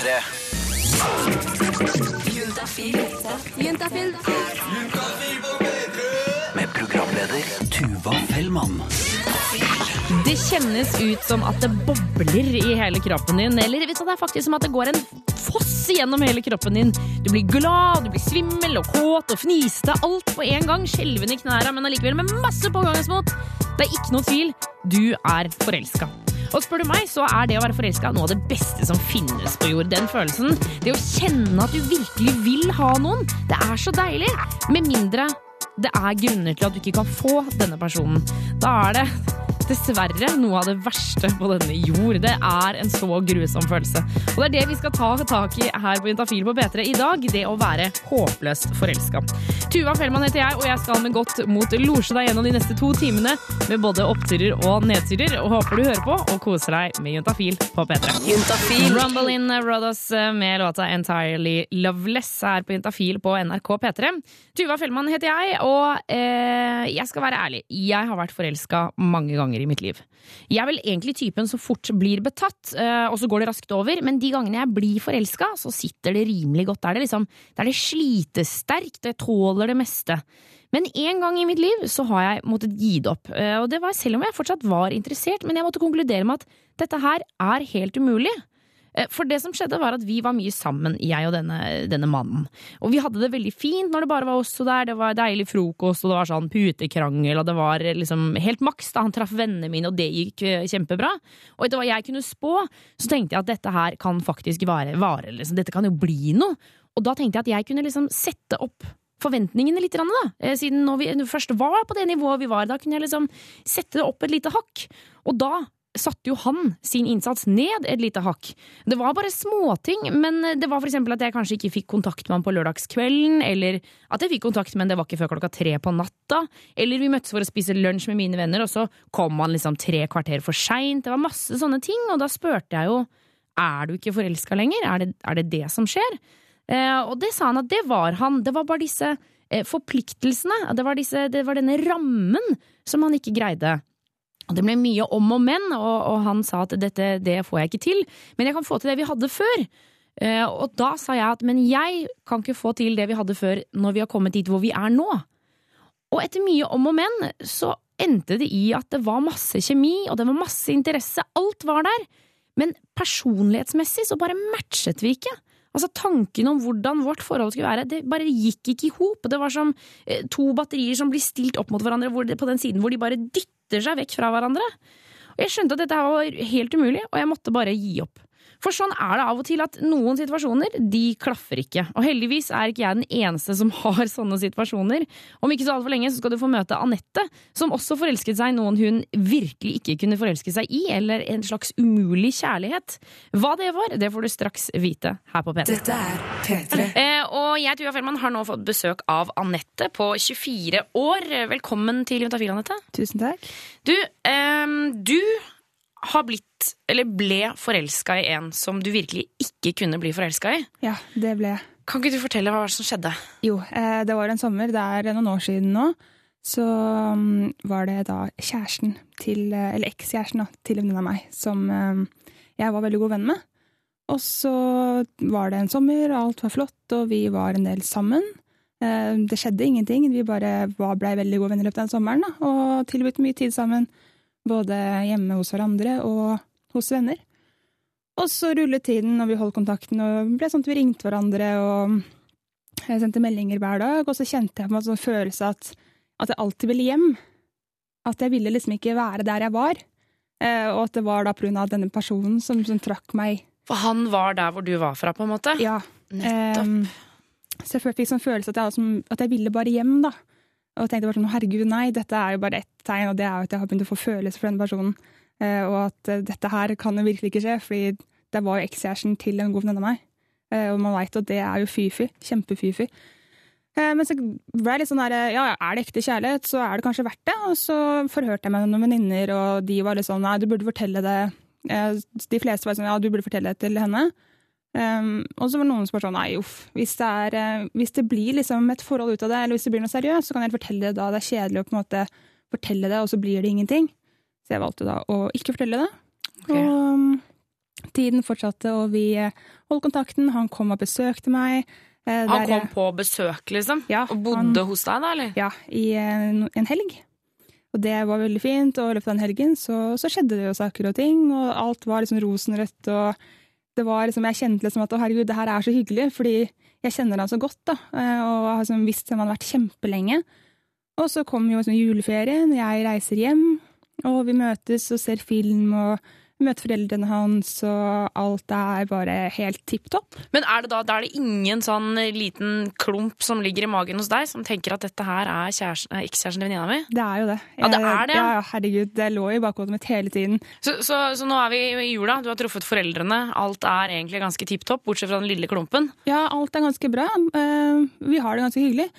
P3. Med programleder Tuva Fellmann. Det kjennes ut som at det bobler i hele kroppen din. Eller vet du, det er faktisk som at det går en foss gjennom hele kroppen din. Du blir glad, du blir svimmel og kåt og fniste. Alt på en gang. Skjelven i knærne, men allikevel med masse pågangsmot. Det er ikke noe tvil. Du er forelska. Og spør du meg, så er det å være forelska noe av det beste som finnes på jord. Den følelsen, det å kjenne at du virkelig vil ha noen, det er så deilig. Med mindre det er grunner til at du ikke kan få denne personen. Da er det dessverre noe av det verste på denne jord. Det er en så grusom følelse. Og det er det vi skal ta tak i her på Intafil på P3 i dag. Det å være håpløst forelska. Tuva Fellmann heter jeg, og jeg skal med godt mot losje deg gjennom de neste to timene med både oppturer og nedturer. Og håper du hører på og koser deg med Juntafil på P3. Rumble in Rodos med låta Entirely Loveless her på Juntafil på NRK P3. Tuva Fellmann heter jeg, og eh, jeg skal være ærlig. Jeg har vært forelska mange ganger i mitt liv. Jeg er vel egentlig typen som fort blir betatt, eh, og så går det raskt over, men de gangene jeg blir forelska, så sitter det rimelig godt. Da er det liksom, da er det slitesterkt, jeg tåler det meste. Men en gang i mitt liv så har jeg måttet gi det opp, eh, og det var selv om jeg fortsatt var interessert, men jeg måtte konkludere med at dette her er helt umulig. Eh, For det som skjedde var at vi var mye sammen, jeg og denne, denne mannen. Og vi hadde det veldig fint når det bare var oss og der. Det var deilig frokost, og det var sånn putekrangel, og det var liksom helt maks da han traff vennene mine, og det gikk eh, kjempebra. Og etter hva jeg kunne spå, så tenkte jeg at dette her kan faktisk vare, vare liksom. Dette kan jo bli noe. Og da tenkte jeg at jeg kunne liksom sette opp forventningene litt, da. Eh, Siden når vi først var på det nivået vi var, da kunne jeg liksom sette opp et lite hakk. Og da satte jo han sin innsats ned et lite hakk. Det var bare småting, men det var eksempel at jeg kanskje ikke fikk kontakt med han på lørdagskvelden, eller at jeg fikk kontakt, men det var ikke før klokka tre på natta, eller vi møttes for å spise lunsj med mine venner, og så kom han liksom tre kvarter for seint. Det var masse sånne ting, og da spurte jeg jo er du ikke forelska lenger, er det, er det det som skjer? Eh, og det sa han at det var han, det var bare disse eh, forpliktelsene, det var, disse, det var denne rammen som han ikke greide. Det ble mye om og men, og, og han sa at dette det får jeg ikke til, men jeg kan få til det vi hadde før. Uh, og da sa jeg at men jeg kan ikke få til det vi hadde før når vi har kommet dit hvor vi er nå. Og etter mye om og men så endte det i at det var masse kjemi, og det var masse interesse, alt var der. Men personlighetsmessig så bare matchet vi ikke. Altså Tanken om hvordan vårt forhold skulle være, det bare gikk ikke i hop. Det var som eh, to batterier som blir stilt opp mot hverandre på den siden hvor de bare dytter seg vekk fra hverandre. Og Jeg skjønte at dette var helt umulig, og jeg måtte bare gi opp. For sånn er det av og til at noen situasjoner, de klaffer ikke. Og heldigvis er ikke jeg den eneste som har sånne situasjoner. Om ikke så altfor lenge så skal du få møte Anette, som også forelsket seg i noen hun virkelig ikke kunne forelske seg i, eller en slags umulig kjærlighet. Hva det var, det får du straks vite her på P3. Dette er P3. Eh, og jeg, Tuva Fellmann, har nå fått besøk av Anette på 24 år. Velkommen til Juntafil, Anette. Tusen takk. Du, ehm, du har blitt, eller ble forelska i en som du virkelig ikke kunne bli forelska i. Ja, det ble jeg. Kan ikke du fortelle hva som skjedde? Jo, eh, det var en sommer, det er noen år siden nå. Så mm, var det da kjæresten til, eh, eller ekskjæresten til en venninne av meg, som eh, jeg var veldig god venn med. Og så var det en sommer, alt var flott, og vi var en del sammen. Det skjedde ingenting, vi bare var- blei veldig gode venner i løpet av den sommeren, da, og tilbød mye tid sammen. Både hjemme hos hverandre og hos venner. Og så rullet tiden, og vi holdt kontakten, og ble sånn at vi ringte hverandre og jeg sendte meldinger hver dag, og så kjente jeg på en sånn følelse at, at jeg alltid ville hjem. At jeg ville liksom ikke være der jeg var. Eh, og at det var da av denne personen som, som trakk meg. For han var der hvor du var fra, på en måte? Ja. Nettopp. Eh, så jeg fikk sånn følelse at jeg, at jeg ville bare hjem, da. Og tenkte bare sånn, herregud, nei, dette er jo bare ett tegn, og det er jo at jeg har begynt å få følelser for denne personen. Eh, og at eh, dette her kan jo virkelig ikke skje, fordi det var jo ekskjæresten til en god venninne av meg. Eh, og man veit at det er jo fy-fy. Kjempe-fy-fy. Men så ble jeg litt sånn der, ja, er det ekte kjærlighet, så er det kanskje verdt det. Og så forhørte jeg meg med noen venninner, og de var litt sånn, nei, du burde fortelle det. De fleste var sånn, ja, du burde fortelle det til henne. Um, og så var det noen som var sånn, nei, uff, hvis det, er, eh, hvis det blir liksom et forhold ut av det, eller hvis det blir noe seriøst, så kan jeg fortelle det da. Det er kjedelig å på en måte fortelle det, og så blir det ingenting. Så jeg valgte da å ikke fortelle det. Okay. Og um, tiden fortsatte, og vi eh, holdt kontakten. Han kom og besøkte meg. eh, Han der kom på besøk, liksom? Ja, og bodde hos deg, da, eller? Ja, i en, en helg. Og det var veldig fint, og i løpet av den helgen så, så skjedde det jo saker og ting, og alt var liksom rosenrødt, og det var liksom, jeg kjente liksom at å herregud, det her er så hyggelig, fordi jeg kjenner han så godt, da, eh, og har liksom visst han har vært kjempelenge. Og så kom jo liksom juleferien, jeg reiser hjem, og vi møtes og ser film, og møter foreldrene hans, og alt er bare helt tipp topp. Men er det da, da er det ingen sånn liten klump som ligger i magen hos deg, som tenker at dette her er er ekskjæresten til venninna mi? Det er jo det. Ja, det er det, ja. Ja, herregud, det lå i bakhodet mitt hele tiden. Så, så, så nå er vi i jula, du har truffet foreldrene, alt er egentlig ganske tipp topp, bortsett fra den lille klumpen. Ja, alt er ganske bra. Eh, Vi har det ganske hyggelig.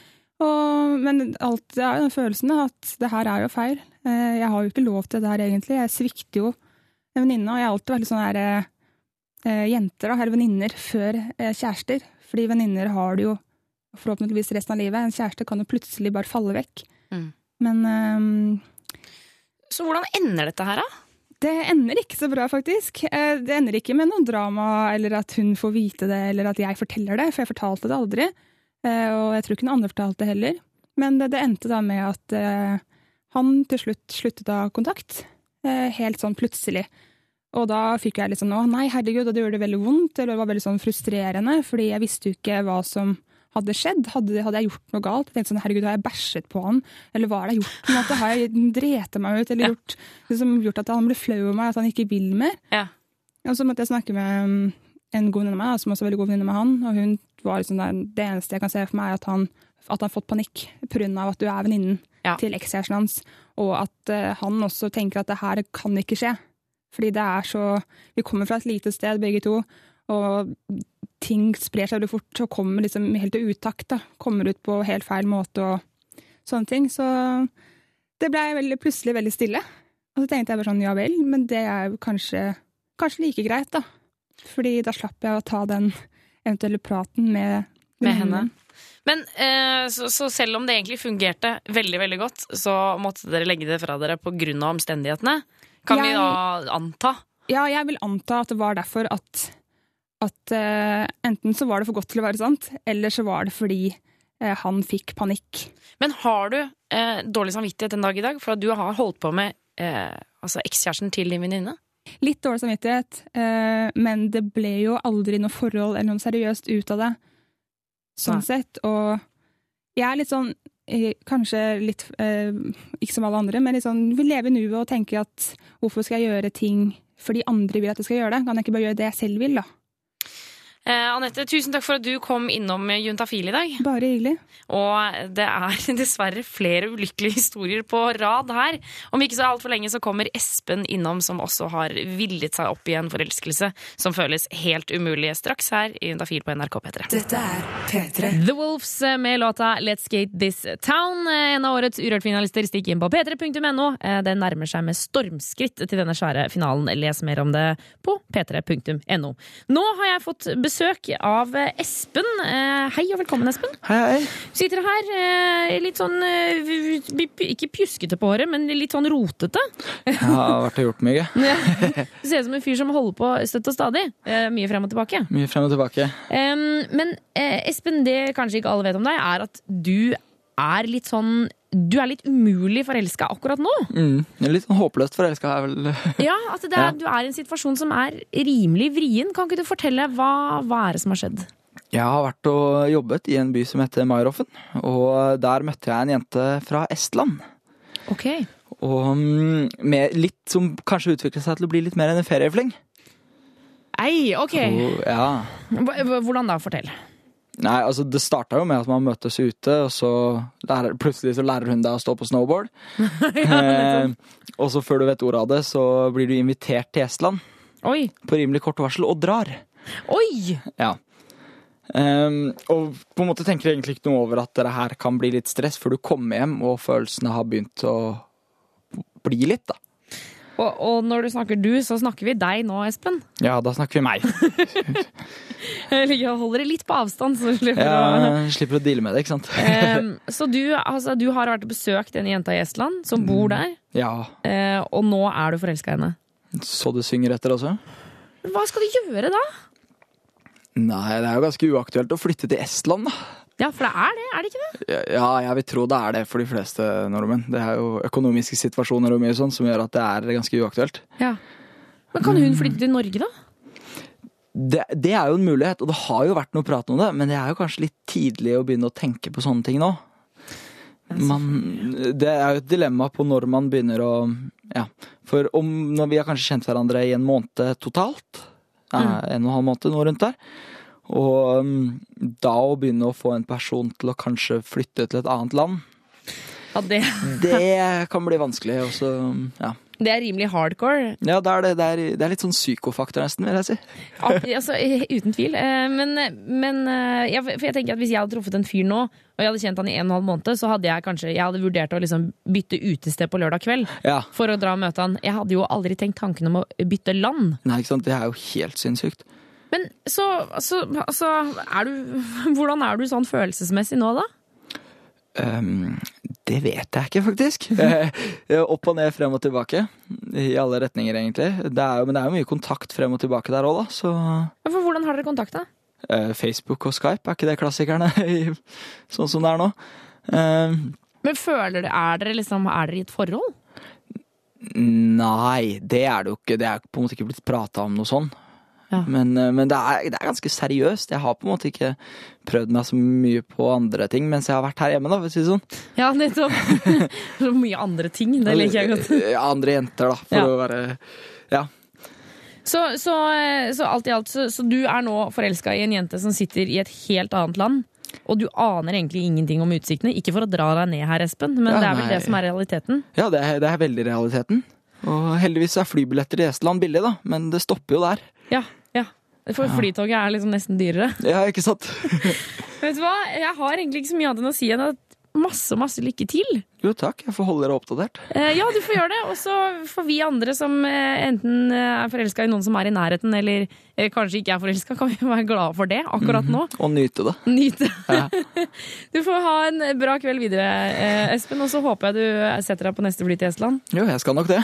Og, men alt det er jo den følelsen at det her er jo feil. Eh, Jeg har jo ikke lov til det her egentlig. Jeg svikter jo en venninne, og jeg har alltid vært litt sånn her eh, jenter, da, eller venninner, før eh, kjærester. Fordi venninner har du jo forhåpentligvis resten av livet. En kjæreste kan jo plutselig bare falle vekk. Mm. Men eh, Så hvordan ender dette her, da? det ender ikke så bra, faktisk. Eh, Det ender ikke med noe drama, eller at hun får vite det, eller at jeg forteller det, for jeg fortalte det aldri. Eh, Og jeg tror ikke noen andre fortalte det heller. Men det, det endte da med at eh, han til slutt sluttet å ha kontakt. Eh, Helt sånn plutselig. Og da fikk jeg litt sånn å nei, herregud, og det gjorde det veldig vondt, eller det var veldig sånn frustrerende, fordi jeg visste jo ikke hva som hadde skjedd. Hadde, hadde jeg gjort noe galt? Jeg tenkte sånn, herregud, har jeg bæsjet på han? Eller hva har jeg gjort? på en måte? Har jeg drete meg ut? Eller Ja. gjort, liksom, gjort at han ble flau over meg, at han ikke vil mer? Ja. Og så måtte jeg snakke med mm, en god venninne av meg, som også er veldig god venninne med han, og hun var liksom der, det eneste jeg kan se for meg, er at han, at han har fått panikk av at du er venninnen Ja. til ekskjæresten hans, og at eh, han også tenker at det her kan ikke skje. Fordi det er så Vi kommer fra et lite sted, begge to, og ting sprer seg veldig fort og kommer liksom helt til utakt. da. Kommer ut på helt feil måte og sånne ting. Så det ble veldig, plutselig veldig stille. Og så tenkte jeg bare sånn, ja vel, men det er jo kanskje, kanskje like greit, da. Fordi da slapp jeg å ta den eventuelle praten med, Med henne. Men eh, så, så selv om det egentlig fungerte veldig veldig godt, så måtte dere legge det fra dere pga. omstendighetene? Kan vi da anta? Ja, jeg vil anta at det var derfor at, at eh, enten så var det for godt til å være sant, eller så var det fordi eh, han fikk panikk. Men har du eh, dårlig samvittighet en dag i dag for at du har holdt på med eh, altså ekskjæresten til din venninne? Litt dårlig samvittighet, eh, men det ble jo aldri noe forhold eller noe seriøst ut av det. Sånn sett. Og jeg er litt sånn eh, Kanskje litt eh, ikke som alle andre, men litt sånn vil leve i nuet og tenke at hvorfor skal jeg gjøre ting fordi andre vil at jeg skal gjøre det? Kan jeg ikke bare gjøre det jeg selv vil, da? Eh, Anette, tusen takk for at du kom innom Juntafil i dag. Bare hyggelig. Og det er dessverre flere ulykkelige historier på rad her. Om ikke så altfor lenge så kommer Espen innom, som også har villet seg opp i en forelskelse som føles helt umulig. Straks her i Juntafil på NRK P3. Dette er P3. The Wolves med låta Let's Skate This Town. En av årets Urørt-finalister. stikker inn på p3.no. Det nærmer seg med stormskritt til denne svære finalen. Les mer om det på p3.no. Nå har jeg fått besøk av Espen. Eh, Hei og velkommen, Espen. Hei, hei. Sitter her eh, litt sånn eh, Ikke pjuskete på håret, men litt sånn rotete. Jeg har vært og gjort mye. Ja. Du ser ut som en fyr som holder på støtt og stadig. Mye frem og tilbake. Mye frem og tilbake. Men Espen, det kanskje ikke alle vet om deg, er at du er litt sånn Du er litt umulig forelska akkurat nå. Mm. Litt sånn håpløst forelska er vel Ja, altså er, Ja. Du er i en situasjon som er rimelig vrien. Kan ikke du fortelle hva, hva er det som har skjedd? Jeg har vært og jobbet i en by som heter Mairoffen, og der møtte jeg en jente fra Estland. Ok. Og mm, med litt som kanskje utviklet seg til å bli litt mer enn en feriefling. Ei, ok. Så, ja. Hvordan da? Fortell. Nei, altså det starta jo med at man møtes ute, og så lærer, plutselig så lærer hun deg å stå på snowboard. eh, og så før du vet ordet av det, så blir du invitert til Estland Oi. på rimelig kort varsel, og drar. Oi! Ja. Um, og på en måte tenker jeg egentlig ikke noe over at det her kan bli litt stress før du kommer hjem og følelsene har begynt å bli litt, da. Og, og når du snakker du, så snakker vi deg nå, Espen. Ja, da snakker vi meg. Jeg holder det litt på avstand. Så, slipper ja, å... Slipper å deale med det, ikke sant. um, så du, altså, du har vært og besøkt en jente i Estland som bor der, Ja, Uh, og nå er du forelska i henne. så du synger etter også? hva skal du gjøre da? Nei, det er jo ganske uaktuelt å flytte til Estland, da. Ja, for det er det, er det ikke det? Ja, jeg vil tro det er det for de fleste nordmenn. Det er jo økonomiske situasjoner og mye sånn som gjør at det er ganske uaktuelt. Ja. Men kan hun flytte til Norge, da? Det, det er jo en mulighet, og det har jo vært noe prat om det, men det er jo kanskje litt tidlig å begynne å tenke på sånne ting nå. Man, det er jo et dilemma på når man begynner å Ja. For om når vi har kanskje kjent hverandre i en måned totalt, mm. en og en halv måned, noe rundt der, og um, da å begynne å få en person til å kanskje flytte til et annet land, Ja, det, det kan bli vanskelig. Også, ja. det er rimelig hardcore. Ja, det er, det, det, er, det er litt sånn psykofaktor, nesten, vil jeg si. Altså, eh, uten tvil. Eh, Men, men eh, ja, for jeg tenker at hvis jeg hadde truffet en fyr nå, og jeg hadde kjent han i en og en halv måned, så hadde jeg kanskje jeg hadde vurdert å liksom bytte utested på lørdag kveld Ja. for å dra og møte han. Jeg hadde jo aldri tenkt tanken om å bytte land. Nei, ikke sant? Det er jo helt sinnssykt. Men så, så altså, er du Hvordan er du sånn følelsesmessig nå, da? Um, det vet jeg ikke, faktisk. Eh, Opp og ned, frem og tilbake. I alle retninger, egentlig. Det er men det er jo mye kontakt frem og tilbake der òg, da. Så Ja, hvordan har dere kontakt, da? Uh, Facebook og Skype, er ikke det klassikerne? sånn som det er nå. Um, Men føler dere, Er dere liksom, er dere i et forhold? nei, det er det jo ikke. Det er på en måte ikke blitt prata om noe sånn. Ja. Men, eh, men det, er, det er ganske seriøst. Jeg har på en måte ikke prøvd meg så mye på andre ting mens jeg har vært her hjemme, da, for å si det sånn. Ja, nettopp. Så mye andre ting. Det liker jeg godt. Andre jenter, da, for Ja. å være Ja. Så, så, så alt i alt, så, så du er nå forelska i en jente som sitter i et helt annet land. Og du aner egentlig ingenting om utsiktene. Ikke for å dra deg ned her, Espen, men Ja, det er vel nei. det som er realiteten. Ja, det er, det er veldig realiteten. Og heldigvis er flybilletter i Estland billig, da, men det stopper jo der. Ja. For flytoget er liksom nesten dyrere. Ja, ikke sant? Vet du hva? Jeg har egentlig ikke så mye annet enn å si enn at masse, masse lykke til. Jo takk, jeg får holde dere oppdatert. Eh, ja, du får gjøre det. Og så får vi andre som eh, enten eh, er forelska i noen som er i nærheten, eller eh, kanskje ikke er forelska, kan vi være glade for det akkurat nå. Og nyte det. Nyte. Ja. Du får ha en bra kveld videre, Espen, og så håper jeg du setter deg på neste fly til Estland. Jo, jeg skal nok det.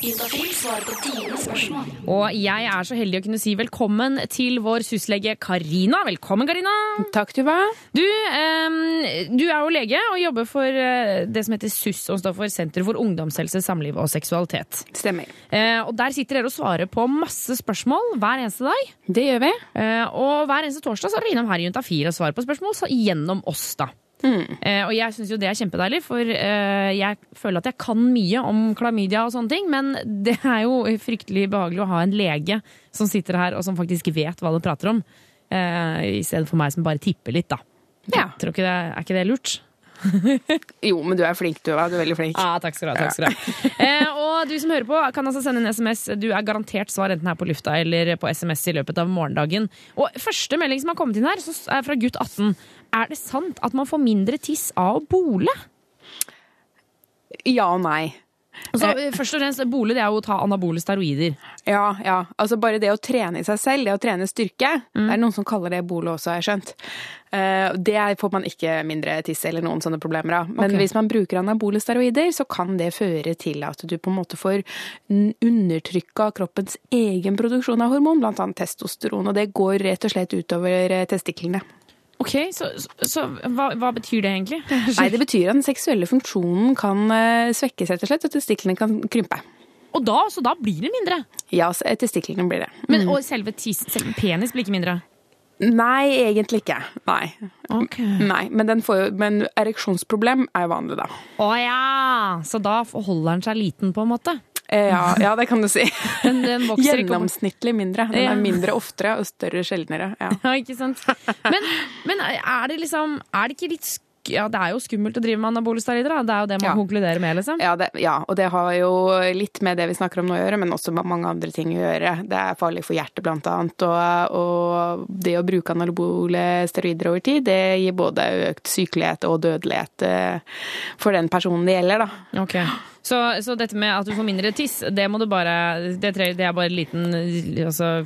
Juntafil svarer på dine spørsmål. Og jeg er så heldig å kunne si velkommen til vår syslege Karina. Velkommen, Karina. Takk, Tuva. Du, eh, du er jo lege og jobber for eh, det som heter SUS, som står for Senter for ungdomshelse, samliv og seksualitet. Stemmer. Eh, og Der sitter dere og svarer på masse spørsmål hver eneste dag. Det gjør vi. Eh, og hver eneste torsdag så er dere innom her i Juntafil og svarer på spørsmål så gjennom oss. da. Eh, og jeg syns jo det er kjempedeilig, for eh, jeg føler at jeg kan mye om klamydia og sånne ting, men det er jo fryktelig behagelig å ha en lege som sitter her og som faktisk vet hva det prater om, eh, i stedet for meg som bare tipper litt, da. Ja. Tror ikke det, er ikke det lurt? Jo, men du er flink, Tuva. Du er veldig flink. Ja, takk skal du ha. Takk skal du ha. Eh, og du som hører på, kan altså sende en SMS. Du er garantert svar enten her på lufta eller på SMS i løpet av morgendagen. Og første melding som har kommet inn her, så er fra gutt 18. Er det sant at man får mindre tiss av å bole? Ja og nei. Altså, først og fremst, Bole det er jo å ta anabole steroider. Ja, ja. Altså bare det å trene i seg selv, det å trene styrke. Det er noen som kaller det bole også, har jeg skjønt. Eh, Det får man ikke mindre tiss eller noen sånne problemer av. Men okay. hvis man bruker anabole steroider, så kan det føre til at du på en måte får undertrykka kroppens egen produksjon av hormon, annet testosteron. Og det går rett og slett utover eh, testiklene. Ok, Så, så, så hva, hva betyr det egentlig? Nei, det betyr at den seksuelle funksjonen kan eh, svekkes, rett og slett, og testiklene kan krympe. Og da, Så da blir det mindre? Ja, testiklene blir det. Men, Og selve, tis, selve penis blir ikke mindre? Nei, egentlig ikke. Nei. Okay. Nei, men, den får jo, men ereksjonsproblem er jo vanlig, da. Å ja! Så da holder den seg liten, på en måte? Eh, Ja, ja det kan du si. Den, den. Gjennomsnittlig mindre. Den Ja. er mindre oftere og større sjeldnere. Ja. Ja, ikke sant? Men, men er det liksom Er det ikke litt Ja, det er jo skummelt å drive med anabole steroider. Det er jo det man Ja. konkluderer med, liksom. Ja, det, ja, og det har jo litt med det vi snakker om nå å gjøre, men også med mange andre ting å gjøre. Det er farlig for hjertet, blant annet. Og, og det å bruke anabole steroider over tid, det gir både økt sykelighet og dødelighet eh, for den personen det gjelder, da. Ok. Så, så dette med at du får mindre tiss, det må du bare Det, det er bare en liten altså,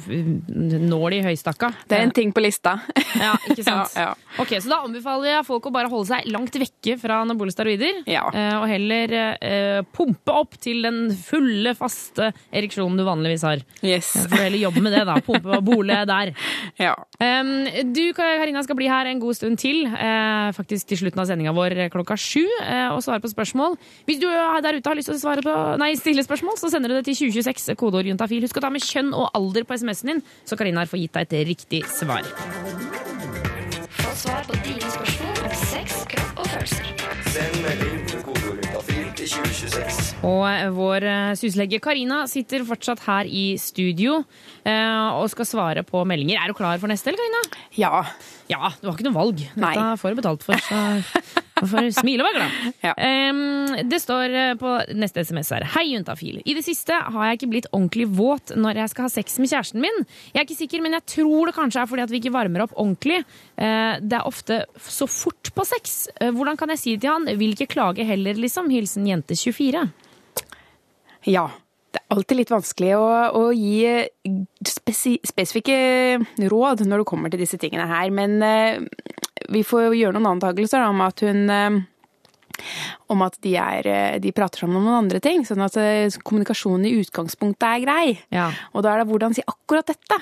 nål i høystakka. Det er en ting på lista. Ja, ikke sant? Ja, ja. Ok, Så da anbefaler jeg folk å bare holde seg langt vekke fra anabole steroider. Ja. eh, Og heller eh, pumpe opp til den fulle, faste ereksjonen du vanligvis har. Yes. Så får du heller jobbe med det, da. Pumpe og bole der. Ja. Um, du Karina, skal bli her en god stund til, eh, faktisk til slutten av sendinga vår klokka sju, eh, og svare på spørsmål. Hvis du eh, der ute har lyst til å svare på, nei, stille spørsmål, så sender du det til 2026, kodeord juntafil. Husk å ta med kjønn og alder på SMS-en din, så Karina får gitt deg et riktig svar. Få svar på dine spørsmål om sex, kropp og følelser. Send melding til kodeordet til 2026. Og eh, vår eh, syslege Karina sitter fortsatt her i studio eh, og skal svare på meldinger. Er du klar for neste, eller, Karina? ja. Ja, du har ikke noe valg. Nei. Dette får du betalt for. Så du får smile og være glad. Ja. Um, det står eh, på neste SMS her. Hei, juntafil. I det siste har jeg ikke blitt ordentlig våt når jeg skal ha sex med kjæresten min. Jeg er ikke sikker, men jeg tror det kanskje er fordi at vi ikke varmer opp ordentlig. Uh, Det er ofte så fort på sex. Uh, Hvordan kan jeg si det til han? Vil ikke klage heller, liksom. Hilsen jente 24. Ja. Det er alltid litt vanskelig å, å gi spesi spesifikke råd når det kommer til disse tingene her, men eh, vi får gjøre noen antakelser om at hun eh, om at de, er, eh, de prater sammen om noen andre ting, sånn at eh, kommunikasjonen i utgangspunktet er grei. Ja. Og da er det hvordan si akkurat dette.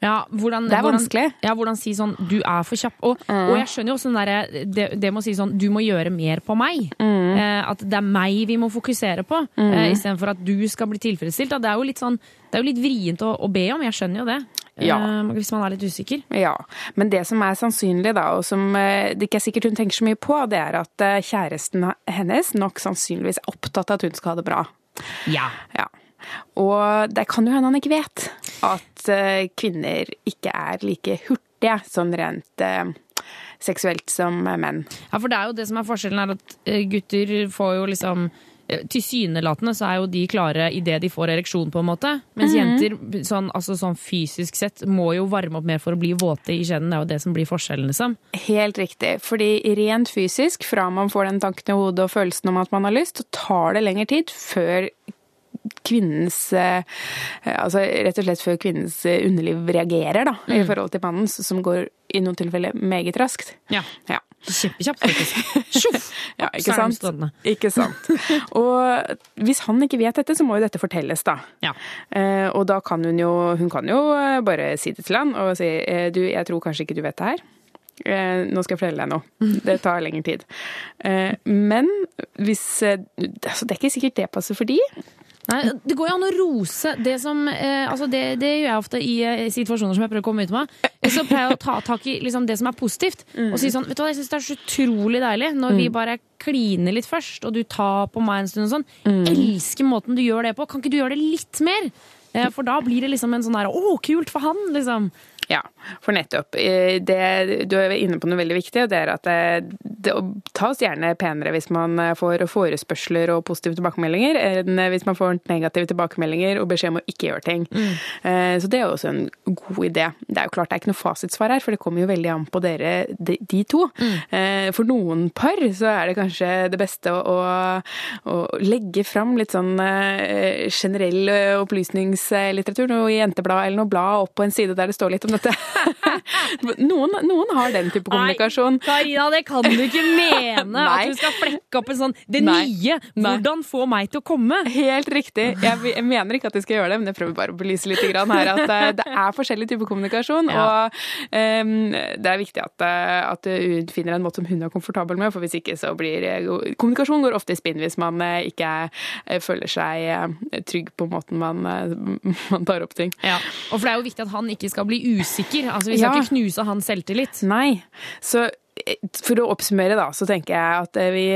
Ja, hvordan, Det er hvordan, vanskelig. Ja, hvordan si sånn 'du er for kjapp'. Og, og jeg skjønner jo også derre det, det med å si sånn 'du må gjøre mer på meg'. Eh, at det er meg vi må fokusere på, eh, istedenfor at du skal bli tilfredsstilt. Det er jo litt sånn Det er jo litt vrient å, å be om, jeg skjønner jo det. Ja. Eh, hvis man er litt usikker. Ja, men det som er sannsynlig da, og som eh, det ikke er sikkert hun tenker så mye på, det er at eh, kjæresten hennes nok sannsynligvis er opptatt av at hun skal ha det bra. Ja. Ja. Og det kan jo hende han ikke vet at eh, kvinner ikke er like hurtige sånn rent seksuelt som menn. ja, for det er jo det som er forskjellen, er at gutter får jo liksom Tilsynelatende så er jo de klare idet de får ereksjon, på en måte. Mens jenter, sånn, altså sånn fysisk sett, må jo varme opp mer for å bli våte i kjeden. Det er jo det som blir forskjellen, liksom. Helt riktig, fordi rent fysisk, fra man får den tanken i hodet og følelsen om at man har lyst, så tar det lengre tid før kvinnens eh, Altså rett og slett før kvinnens eh, underliv reagerer, da, i forhold til mannens, som går i noen tilfeller meget raskt. Ja. Ja. Kjempekjapt, faktisk. Tjoff! Ja, ikke sant? Ikke sant. Og hvis han ikke vet dette, så må jo dette fortelles, da. Ja. Eh, og da kan hun jo Hun kan jo eh, bare si det til han og si eh, du, jeg tror kanskje ikke du vet det her. Eh, nå skal jeg fortelle deg noe. Det tar lengre tid. Eh, men hvis eh, altså, Det er ikke sikkert det passer for de. Nei, det går jo an å rose det som eh, altså det, det gjør jeg ofte i eh, situasjoner som jeg prøver å komme ut med. Så pleier jeg å ta tak i liksom, det som er positivt. Og si sånn Vet du hva, jeg syns det er så utrolig deilig når vi bare kliner litt først, og du tar på meg en stund og sånn. Elsker måten du gjør det på. Kan ikke du gjøre det litt mer? Eh, For da blir det liksom en sånn der Å, kult for han, liksom. Ja, for nettopp. eh, Det, du er inne på noe veldig viktig, og det er at det, det tas gjerne penere hvis man eh, får forespørsler og positive tilbakemeldinger, enn hvis man får negative tilbakemeldinger og beskjed om å ikke gjøre ting. Mm. Så det er jo også en god idé. Det er jo klart det er ikke noe fasitsvar her, for det kommer jo veldig an på dere, de, de to. Mm. For noen par så er det kanskje det beste å, å, å legge fram litt sånn eh, generell eh, opplysningslitteratur, noe jenteblad eller noe blad opp på en side der det står litt om dette. noen, noen har den type kommunikasjon. Nei, Karina, det kan du ikke mene! At du skal flekke opp en sånn Det Nei. nye! Hvordan få meg til å komme? Helt riktig. Jeg, jeg mener ikke at jeg skal gjøre det, men jeg prøver bare å belyse litt grann her at eh, det er forskjellig type kommunikasjon. Ja. Og um, det er viktig at, eh, at hun finner en måte som hun er komfortabel med, for hvis ikke så blir eh, Kommunikasjon går ofte i spinn hvis man ikke føler seg trygg på måten man, man tar opp ting. Ja, og for det er jo viktig at han ikke skal bli usikker. Altså, Vi skal Ja. ikke knuse hans selvtillit. Nei. Så eh, for å oppsummere, da, så tenker jeg at eh, vi,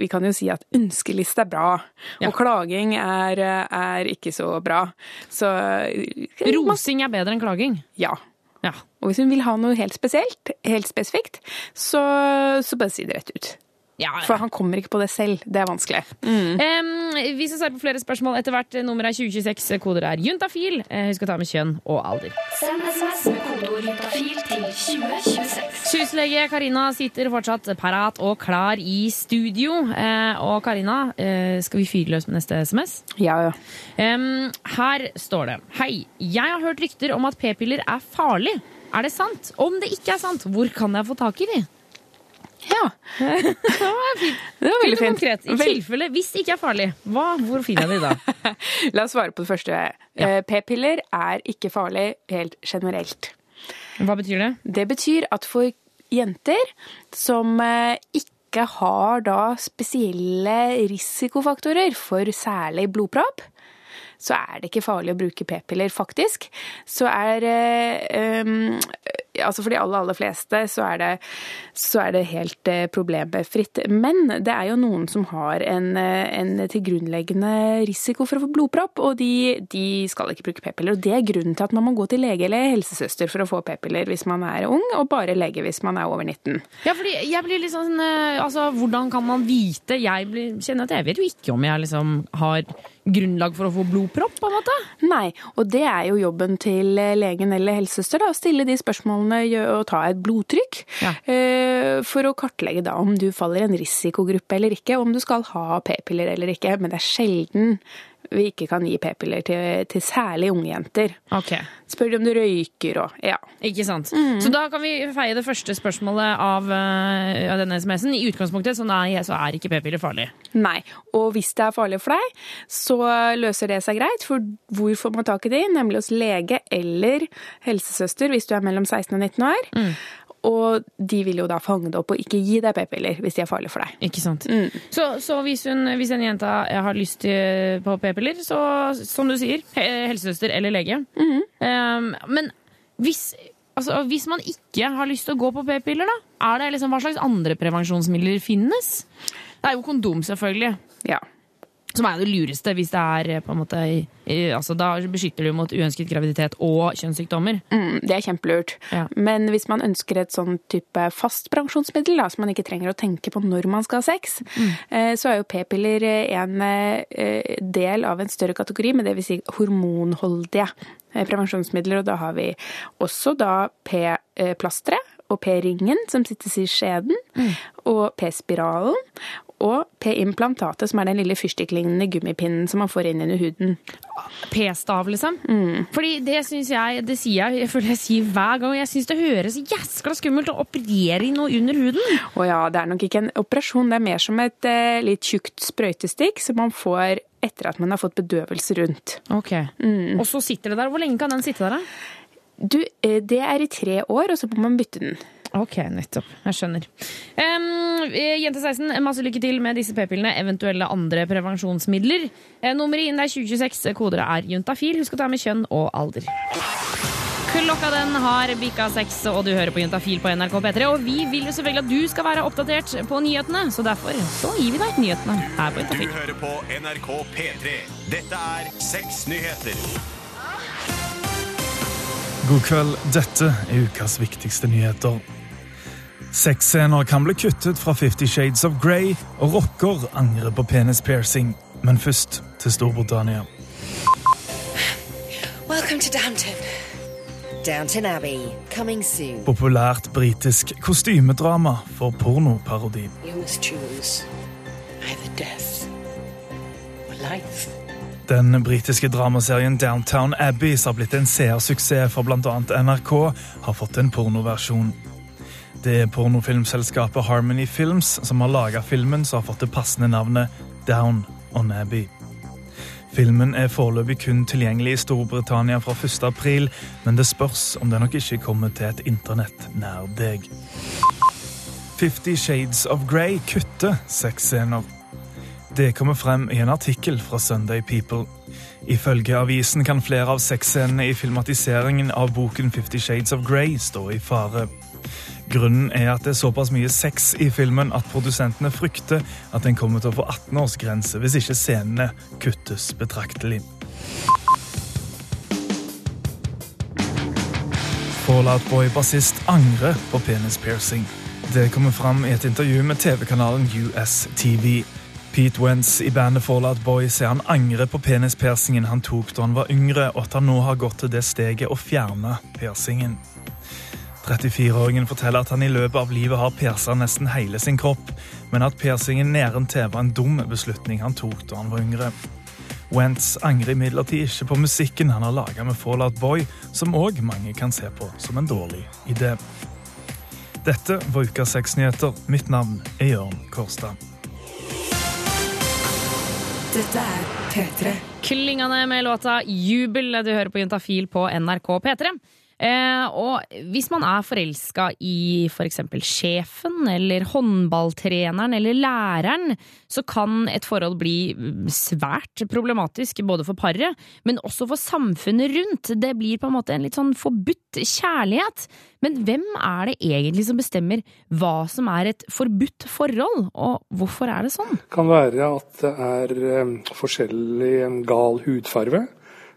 vi kan jo si at ønskeliste er bra, Ja. og klaging er, eh, er ikke så bra. Så eh, Rosing er bedre enn klaging. Ja. Ja. Og hvis hun vil ha noe helt spesielt, helt spesifikt, så, så bare si det rett ut. Ja, ja. For han kommer ikke på det selv. Det er vanskelig. Mm. Em, vi skal svare på flere spørsmål etter hvert. Nummer er 2026. Koder er juntafil. Eh, Husk å ta med kjønn og alder. Send SMS med kodeord juntafil til 2026. Syslege Karina sitter fortsatt parat og klar i studio. Eh, og Karina, eh, skal vi fyre løs med neste SMS? Ja, ja. Em, her står det Hei, jeg har hørt rykter om at p-piller er farlig. Er det sant? Om det ikke er sant, hvor kan jeg få tak i de? Ja. Det var fint. Det var veldig fint. konkret. I tilfelle, hvis det ikke er farlig, hva, hvor finner jeg de da? La oss svare på det første. Ja. P-piller er ikke farlig helt generelt. Hva betyr det? Det betyr at for jenter som eh, ikke har da spesielle risikofaktorer for særlig blodpropp, så er det ikke farlig å bruke p-piller, faktisk. Så er eh, um, Altså for de aller, aller fleste så er det, så er det helt eh, problemfritt. Men det er jo noen som har en, eh, en tilgrunnleggende risiko for å få blodpropp, og de, de skal ikke bruke p-piller. Og det er grunnen til at man må gå til lege eller helsesøster for å få p-piller hvis man er ung, og bare lege hvis man er over 19. Ja, fordi jeg blir litt sånn Altså, hvordan kan man vite? Jeg blir, kjenner at jeg vet jo ikke om jeg liksom har grunnlag for å få blodpropp, på en måte. Nei, og det er jo jobben til eh, legen eller helsesøster, da, å stille de spørsmålene og ta et blodtrykk. Ja. eh, For å kartlegge da om du faller i en risikogruppe eller ikke, om du skal ha p-piller eller ikke. Men det er sjelden vi ikke kan gi p-piller til, til særlig unge jenter. Ok, Spør de om du røyker og ja. ikke sant. Så da kan vi feie det første spørsmålet av, uh, av denne SMS-en. I utgangspunktet så nei, så er ikke p-piller farlig. Nei. Og hvis det er farlig for deg, så løser det seg greit. For hvor får man tak i de? Nemlig hos lege eller helsesøster hvis du er mellom 16 og 19 år. Og de vil jo da fange det opp og ikke gi deg p-piller hvis de er farlige for deg. Ikke sant. Så, så hvis, hun, hvis en jente har lyst til, på p-piller, så som du sier, helsesøster eller lege. Um, men hvis, altså, hvis man ikke har lyst til å gå på p-piller, da, er det liksom, hva slags andre prevensjonsmidler finnes? Det er jo kondom, selvfølgelig. Ja. Som er det lureste hvis det er eh, på en måte eh, altså, Da beskytter du mot uønsket graviditet og kjønnssykdommer. Mm, det er kjempelurt. Ja. Men hvis man ønsker et sånn type fast prevensjonsmiddel, da, så man ikke trenger å tenke på når man skal ha sex, mm. så er jo p-piller eh, en eh, del av en større kategori, med det vil si hormonholdige eh, prevensjonsmidler. Og da har vi også da p-plasteret og p-ringen som sittes i skjeden, og p-spiralen. Og p-implantatet, som er den lille fyrstikklignende gummipinnen som man får inn under huden. P-stav, liksom. Fordi det syns jeg Det sier jeg, jeg føler jeg sier hver gang. Jeg syns det høres jæskla skummelt å operere i noe under huden. Å ja, det er nok ikke en operasjon, det er mer som et eh, litt tjukt sprøytestikk som man får etter at man har fått bedøvelse rundt. Ok. Og så sitter det der. Hvor lenge kan den sitte der, da? Du, eh, det er i tre år, og så må man bytte den. Ok, nettopp. Jeg skjønner. Eh, jente 16, masse lykke til med disse p-pillene, eventuelle andre prevensjonsmidler. Eh, nummeret inn er 2026, kodere er juntafil. Husk å ta med kjønn og alder. Klokka den har bikka seks, og du hører på Juntafil på NRK P3. Og vi vil jo selvfølgelig at du skal være oppdatert på nyhetene, så derfor så gir vi deg nyhetene her på Juntafil. Du hører på NRK P3. Dette er Seks nyheter. God kveld, dette er ukas viktigste nyheter. Sexscener kan bli kuttet fra Fifty Shades of Grey, og rocker angrer på penis piercing. Men først til Storbritannia. Welcome to Downton. Downton Abbey, coming soon. Populært britisk kostymedrama for pornoparodi. Den britiske dramaserien Downtown Abbey, som har blitt en seersuksess for bl.a. NRK, har fått en pornoversjon. Det er pornofilmselskapet Harmony Films som har laga filmen som har fått det passende navnet Down on Abbey. Filmen er foreløpig kun tilgjengelig i Storbritannia fra 1. april, men det spørs om den nok ikke kommer til et internett nær deg. Fifty Shades of Grey kutter sexscener. Det kommer frem i en artikkel fra Sunday People. Ifølge avisen kan flere av sexscenene i filmatiseringen av boken Fifty Shades of Grey stå i fare. Grunnen er at det er såpass mye sex i filmen at produsentene frykter at den kommer til å få 18-årsgrense hvis ikke scenene kuttes betraktelig. Fallout Boy-bassist angrer på penis piercing. Det kommer fram i et intervju med TV-kanalen US TV. Pete Wentz i bandet Fallout Boy ser han angrer på penispiersingen han tok da han var yngre, og at han nå har gått til det steget å fjerne piercingen. 34-åringen forteller at han i løpet av livet har persa nesten hele sin kropp, men at persingen nedentil var en dum beslutning han tok da han var yngre. Wentz angrer imidlertid ikke på musikken han har laga med Fallout Boy, som òg mange kan se på som en dårlig idé. Dette var Ukas sexnyheter. Mitt navn er Jørn Kårstad. Dette er P3. Klingende med låta 'Jubel' du hører på Juntafil på NRK P3. Eh, og hvis man er forelska i for eksempel sjefen eller håndballtreneren eller læreren, så kan et forhold bli svært problematisk både for paret, men også for samfunnet rundt. Det blir på en måte en litt sånn forbudt kjærlighet. Men hvem er det egentlig som bestemmer hva som er et forbudt forhold, og hvorfor er det sånn? Det kan være at det er eh, forskjellig en gal hudfarve.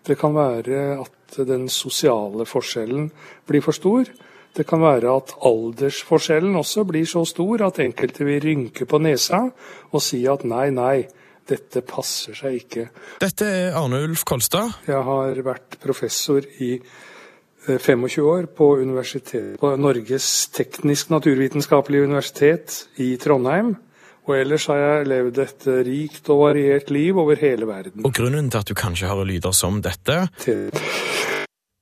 Det kan være at den sosiale forskjellen blir for stor. Det kan være at aldersforskjellen også blir så stor at enkelte vil rynke på nesa og si at nei, nei, dette passer seg ikke. Dette er Arne Ulf Kolstad. Jeg har vært professor i 25 år på, på Norges teknisk-naturvitenskapelige universitet i Trondheim. Og ellers har jeg levd et rikt og variert liv over hele verden. Og grunnen til at du kanskje hører lyder som dette,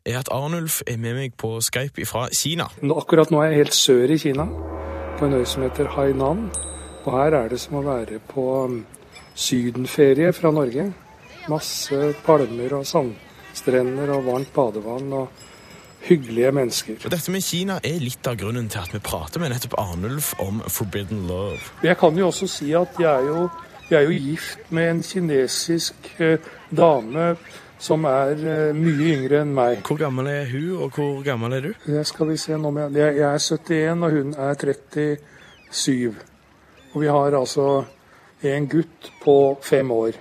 er at Arnulf er med meg på Skype fra Kina. Nå, akkurat nå er jeg helt sør i Kina, på en øy som heter Hainan. Og her er det som å være på um, sydenferie fra Norge. Masse palmer og sandstrender og varmt badevann. og hyggelige mennesker. Og Dette med Kina er litt av grunnen til at vi prater med nettopp Arnulf om forbidden love. Jeg kan jo også si at jeg er jo, jeg er jo gift med en kinesisk eh, dame som er eh, mye yngre enn meg. Hvor gammel er hun, og hvor gammel er du? Jeg skal vi se nå jeg, jeg er 71, og hun er 37. Og vi har altså en gutt på fem år.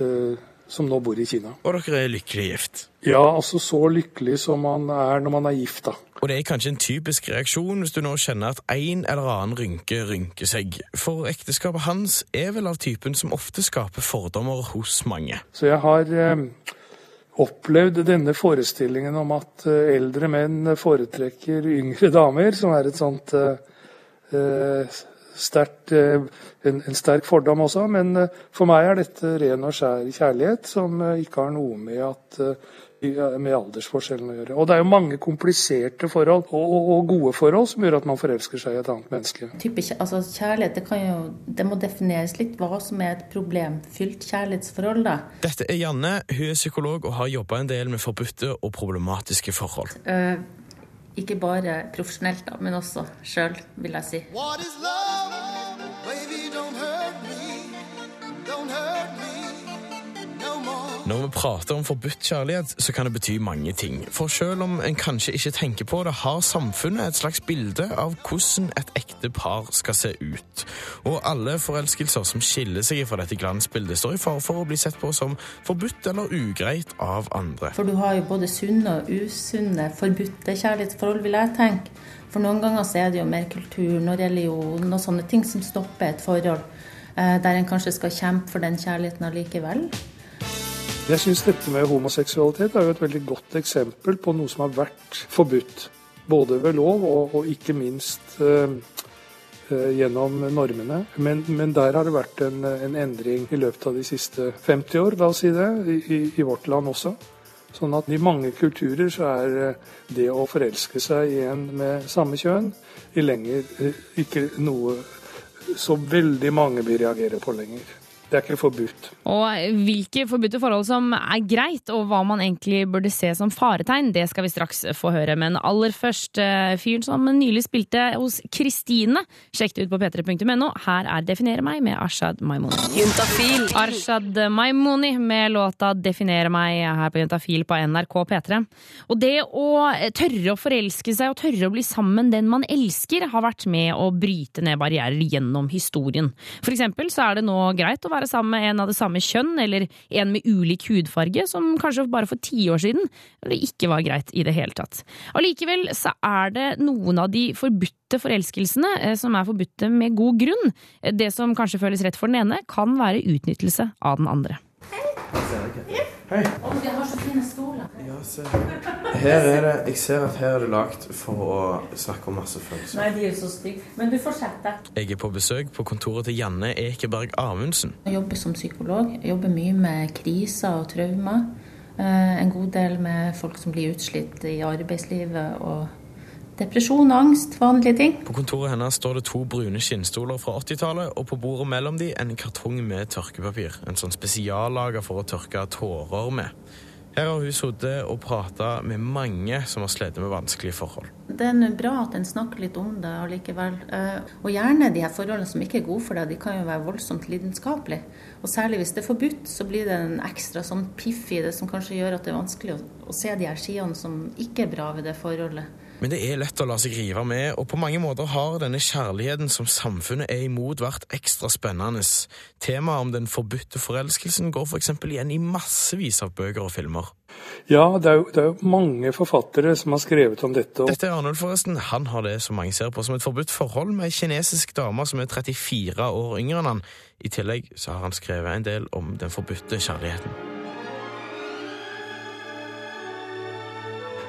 Eh, som nå bor i Kina. Og dere er lykkelig gift? Ja, altså så lykkelig som man er når man er gift, da. Og det er kanskje en typisk reaksjon hvis du nå kjenner at en eller annen rynke rynker seg. For ekteskapet hans er vel av typen som ofte skaper fordommer hos mange. Så jeg har eh, opplevd denne forestillingen om at eh, eldre menn foretrekker yngre damer, som er et sånt eh, eh sterkt, en, en, sterk fordom også. Men for meg er dette ren og skjær kjærlighet, som ikke har noe med, at, med aldersforskjellen å gjøre. Og det er jo mange kompliserte forhold og, og, og, gode forhold som gjør at man forelsker seg i et annet menneske. Type, altså kjærlighet, det, jo, det, må defineres litt hva som er et problemfylt kjærlighetsforhold. da. Dette er Janne, hun er psykolog og har jobba en del med forbudte og problematiske forhold. Uh, ikke bare profesjonelt, da, men også sjøl, vil jeg si. Når vi prater om forbudt kjærlighet, så kan det bety mange ting. For selv om en kanskje ikke tenker på det, har samfunnet et slags bilde av hvordan et ekte par skal se ut. Og alle forelskelser som skiller seg fra dette glansbildet, står i fare for å bli sett på som forbudt eller ugreit av andre. For du har jo både sunne og usunne forbudte kjærlighetsforhold, vil jeg tenke. For noen ganger så er det jo mer kulturen og religion og sånne ting som stopper et forhold. Eh, der en kanskje skal kjempe for den kjærligheten allikevel. Jeg syns dette med homoseksualitet er jo et veldig godt eksempel på noe som har vært forbudt. Både ved lov og, og ikke minst uh, uh, gjennom normene. Men, men, der har det vært en, en, endring i løpet av de siste 50 år, la oss si det, i, i vårt land også. Sånn at i mange kulturer så er eh, det å forelske seg i en med samme kjønn i lenger ikke noe så veldig mange vil reagere på lenger. Det er ikke forbudt. Og hvilke forbudte forhold som er greit, og hva man egentlig burde se som faretegn, det skal vi straks få høre. Men aller først, eh, fyren som nylig spilte hos Kristine. Sjekk det ut på p3.no. Her er Definere meg med Arshad Maimoni. Juntafil. Arshad Maimoni med låta Definere meg her på Juntafil på NRK P3. Og det å tørre å forelske seg og tørre å bli sammen den man elsker, har vært med å bryte ned barrierer gjennom historien. For eksempel så er det nå greit å være være sammen med en av det samme kjønn, eller en med ulik hudfarge, som kanskje bare for ti år siden det ikke var greit i det hele tatt. Allikevel så er det noen av de forbudte forelskelsene eh, som er forbudte med god grunn. Det som kanskje føles rett for den ene, kan være utnyttelse av den andre. Hei. Å, vi har så fine stoler. Ja, se. Her er det, jeg ser at her er det lagt for å snakke om masse følelser. Nei, de er så stygge. Men du får sette. Jeg er på besøk på kontoret til Janne Ekeberg Amundsen. Jeg jobber som psykolog. Jeg jobber mye med kriser og traumer. Eh, En god del med folk som blir utslitt i arbeidslivet og depresjon, angst, vanlige ting. På kontoret hennes står det to brune skinnstoler fra 80-tallet, og på bordet mellom de en kartong med tørkepapir. En sånn spesiallager for å tørke tårer med. Her har hun sittet og prata med mange som har slitt med vanskelige forhold. Det er bra at en snakker litt om det allikevel. Eh, Og gjerne de her forholdene som ikke er gode for deg, de kan jo være voldsomt lidenskapelige. Og særlig hvis det er forbudt, så blir det en ekstra sånn piff i det som kanskje gjør at det er vanskelig å, å se de her sidene som ikke er bra ved det forholdet. Men det er lett å la seg rive med, og på mange måter har denne kjærligheten som samfunnet er imot, vært ekstra spennende. Temaet om den forbudte forelskelsen går f.eks. For igjen i massevis av bøker og filmer. Ja, det er, jo, det er jo mange forfattere som har skrevet om dette. Dette er Arnold, forresten. Han har det som mange ser på som et forbudt forhold med ei kinesisk dame som er 34 år yngre enn han. I tillegg så har han skrevet en del om den forbudte kjærligheten.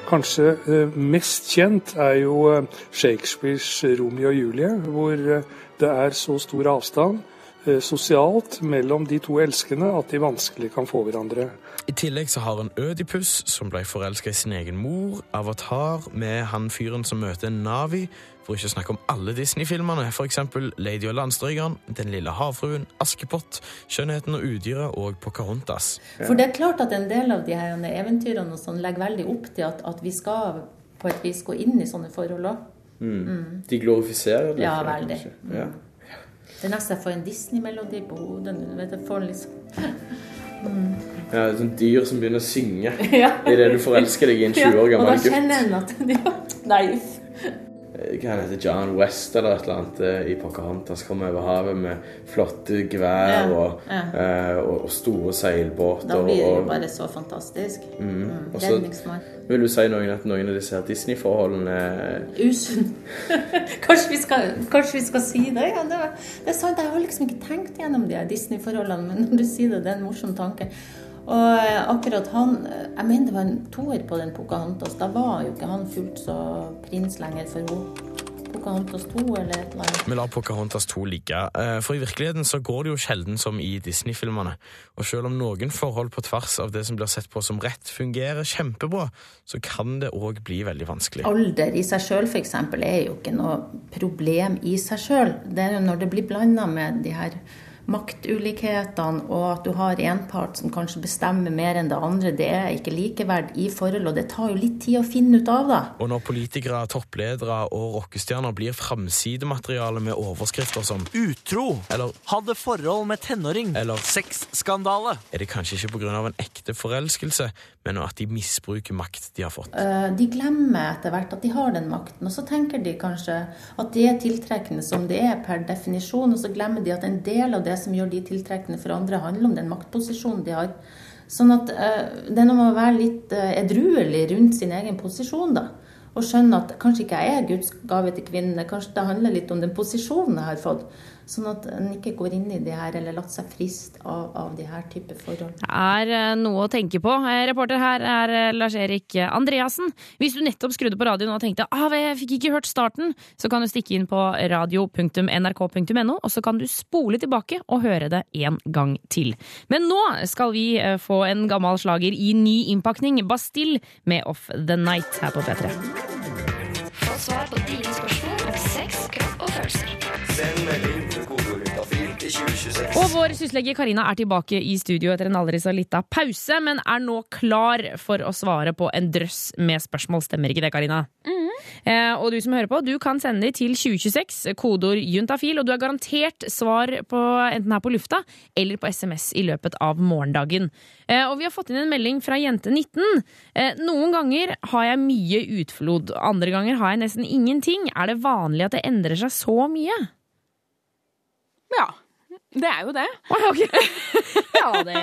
Kanskje eh, mest kjent er jo eh, Shakespeares Romeo og Julie, hvor eh, det er så stor avstand sosialt mellom de to elskende at de vanskelig kan få hverandre. I tillegg så har han Ødipus, som ble forelska i sin egen mor, Avatar med han fyren som møter Navi, for ikke å snakke om alle Disney-filmene, eksempel Lady og landstrykeren, Den lille havfruen, Askepott, Skjønnheten og udyret og Pocahontas. For det er klart at en del av de her eventyrene sånn legger veldig opp til at, at vi skal på et vis gå inn i sånne forhold òg. Mm. De glorifiserer det. Ja, for det, veldig. Mm. Ja. Det er nesten jeg får en Disney-melodi på hodet nå. vet Jeg får liksom mm. Ja, et sånt dyr som begynner å synge Ja. idet du forelsker deg i en 20 år gammel Ja, og da kjenner en at. Nei. Hva han heter John West eller et eller annet eh, i Pocahontas kommer over havet med flotte gevær Ja, og, ja. eh, og, og store seilbåter. Da blir det jo bare så fantastisk. Mm. Mm. Og så vil du si noen at noen av disse Disney-forholdene Usunn. kanskje, vi skal, kanskje vi skal si det? Ja, det, var, det er sant, jeg har liksom ikke tenkt gjennom de Disney-forholdene, men når du sier det, det er en morsom tanke. Og eh, akkurat han eh, Jeg mener det var en toer på den Pocahontas. Da var jo ikke han fullt så prins lenger for henne. Pocahontas 2 eller et eller annet. Vi lar Pocahontas 2 ligge, eh, for i virkeligheten så går det jo sjelden som i Disney-filmene. Og selv om noen forhold på tvers av det som blir sett på som rett, fungerer kjempebra, så kan det òg bli veldig vanskelig. Alder i seg sjøl f.eks. er jo ikke noe problem i seg sjøl. Det er jo når det blir blanda med de her maktulikhetene, og at du har en part som kanskje bestemmer mer enn det andre, det er ikke likeverd i forhold, og det tar jo litt tid å finne ut av, da. Og når politikere, toppledere og rockestjerner blir framsidemateriale med overskrifter som Utro. Eller Hadde forhold med tenåring. Eller Sexskandale. er det kanskje ikke pga. en ekte forelskelse, men at de misbruker makt de har fått. Eh, De glemmer etter hvert at de har den makten, og så tenker de kanskje at de er tiltrekkende som de er per definisjon, og så glemmer de at en del av det som gjør de tiltrekkende for andre, handler om den maktposisjonen de har. Sånn at eh, det er noe med å være litt eh, edruelig rundt sin egen posisjon, da. Og skjønne at kanskje ikke jeg er Guds gave til kvinnene, kanskje det handler litt om den posisjonen jeg har fått. Sånn at en ikke går inn i det her, eller latt seg friste av, av de her type forhold. Det er eh, noe å tenke på. Eh, Reporter her er eh, Lars-Erik Andreassen. Hvis du nettopp skrudde på radioen og tenkte ah, jeg fikk ikke hørt starten, så kan du stikke inn på radio.nrk.no, og så kan du spole tilbake og høre det en gang til. Men nå skal vi få en gammel slager i ny innpakning. Bastille med Off The Night her på P3. Få svar på dine spørsmål Og vår syslege Karina er tilbake i studio etter en aldri så lita pause, men er nå klar for å svare på en drøss med spørsmål. Stemmer ikke det, Karina? Eh, og du som hører på, du kan sende de til 2026, kodeord juntafil, og du har garantert svar på enten her på lufta eller på SMS i løpet av morgendagen. Eh, og vi har fått inn en melding fra jente19. Eh, noen ganger har jeg mye utflod, andre ganger har jeg nesten ingenting. Er det vanlig at det endrer seg så mye? Ja. Det er jo det. Ja, det